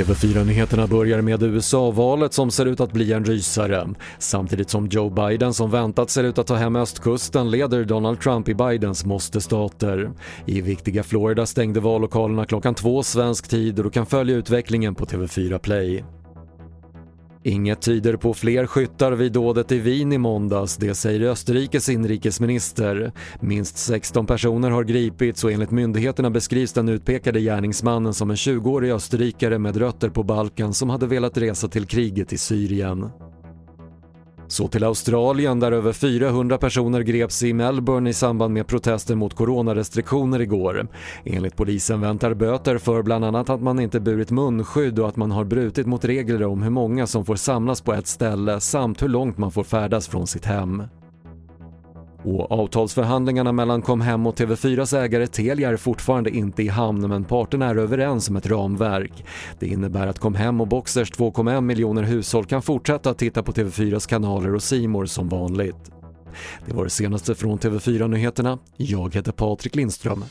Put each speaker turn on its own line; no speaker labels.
TV4-nyheterna börjar med USA-valet som ser ut att bli en rysare. Samtidigt som Joe Biden som väntat ser ut att ta hem östkusten leder Donald Trump i Bidens måste-stater. I viktiga Florida stängde vallokalerna klockan två svensk tid och du kan följa utvecklingen på TV4 Play. Inget tyder på fler skyttar vid dådet i Wien i måndags, det säger Österrikes inrikesminister. Minst 16 personer har gripits och enligt myndigheterna beskrivs den utpekade gärningsmannen som en 20-årig österrikare med rötter på Balkan som hade velat resa till kriget i Syrien. Så till Australien där över 400 personer greps i Melbourne i samband med protester mot coronarestriktioner igår. Enligt polisen väntar böter för bland annat att man inte burit munskydd och att man har brutit mot regler om hur många som får samlas på ett ställe samt hur långt man får färdas från sitt hem. Och avtalsförhandlingarna mellan Comhem och TV4s ägare Telia är fortfarande inte i hamn men parterna är överens om ett ramverk. Det innebär att Comhem och Boxers 2,1 miljoner hushåll kan fortsätta att titta på TV4s kanaler och Simor som vanligt. Det var det senaste från TV4 Nyheterna. Jag heter Patrik Lindström.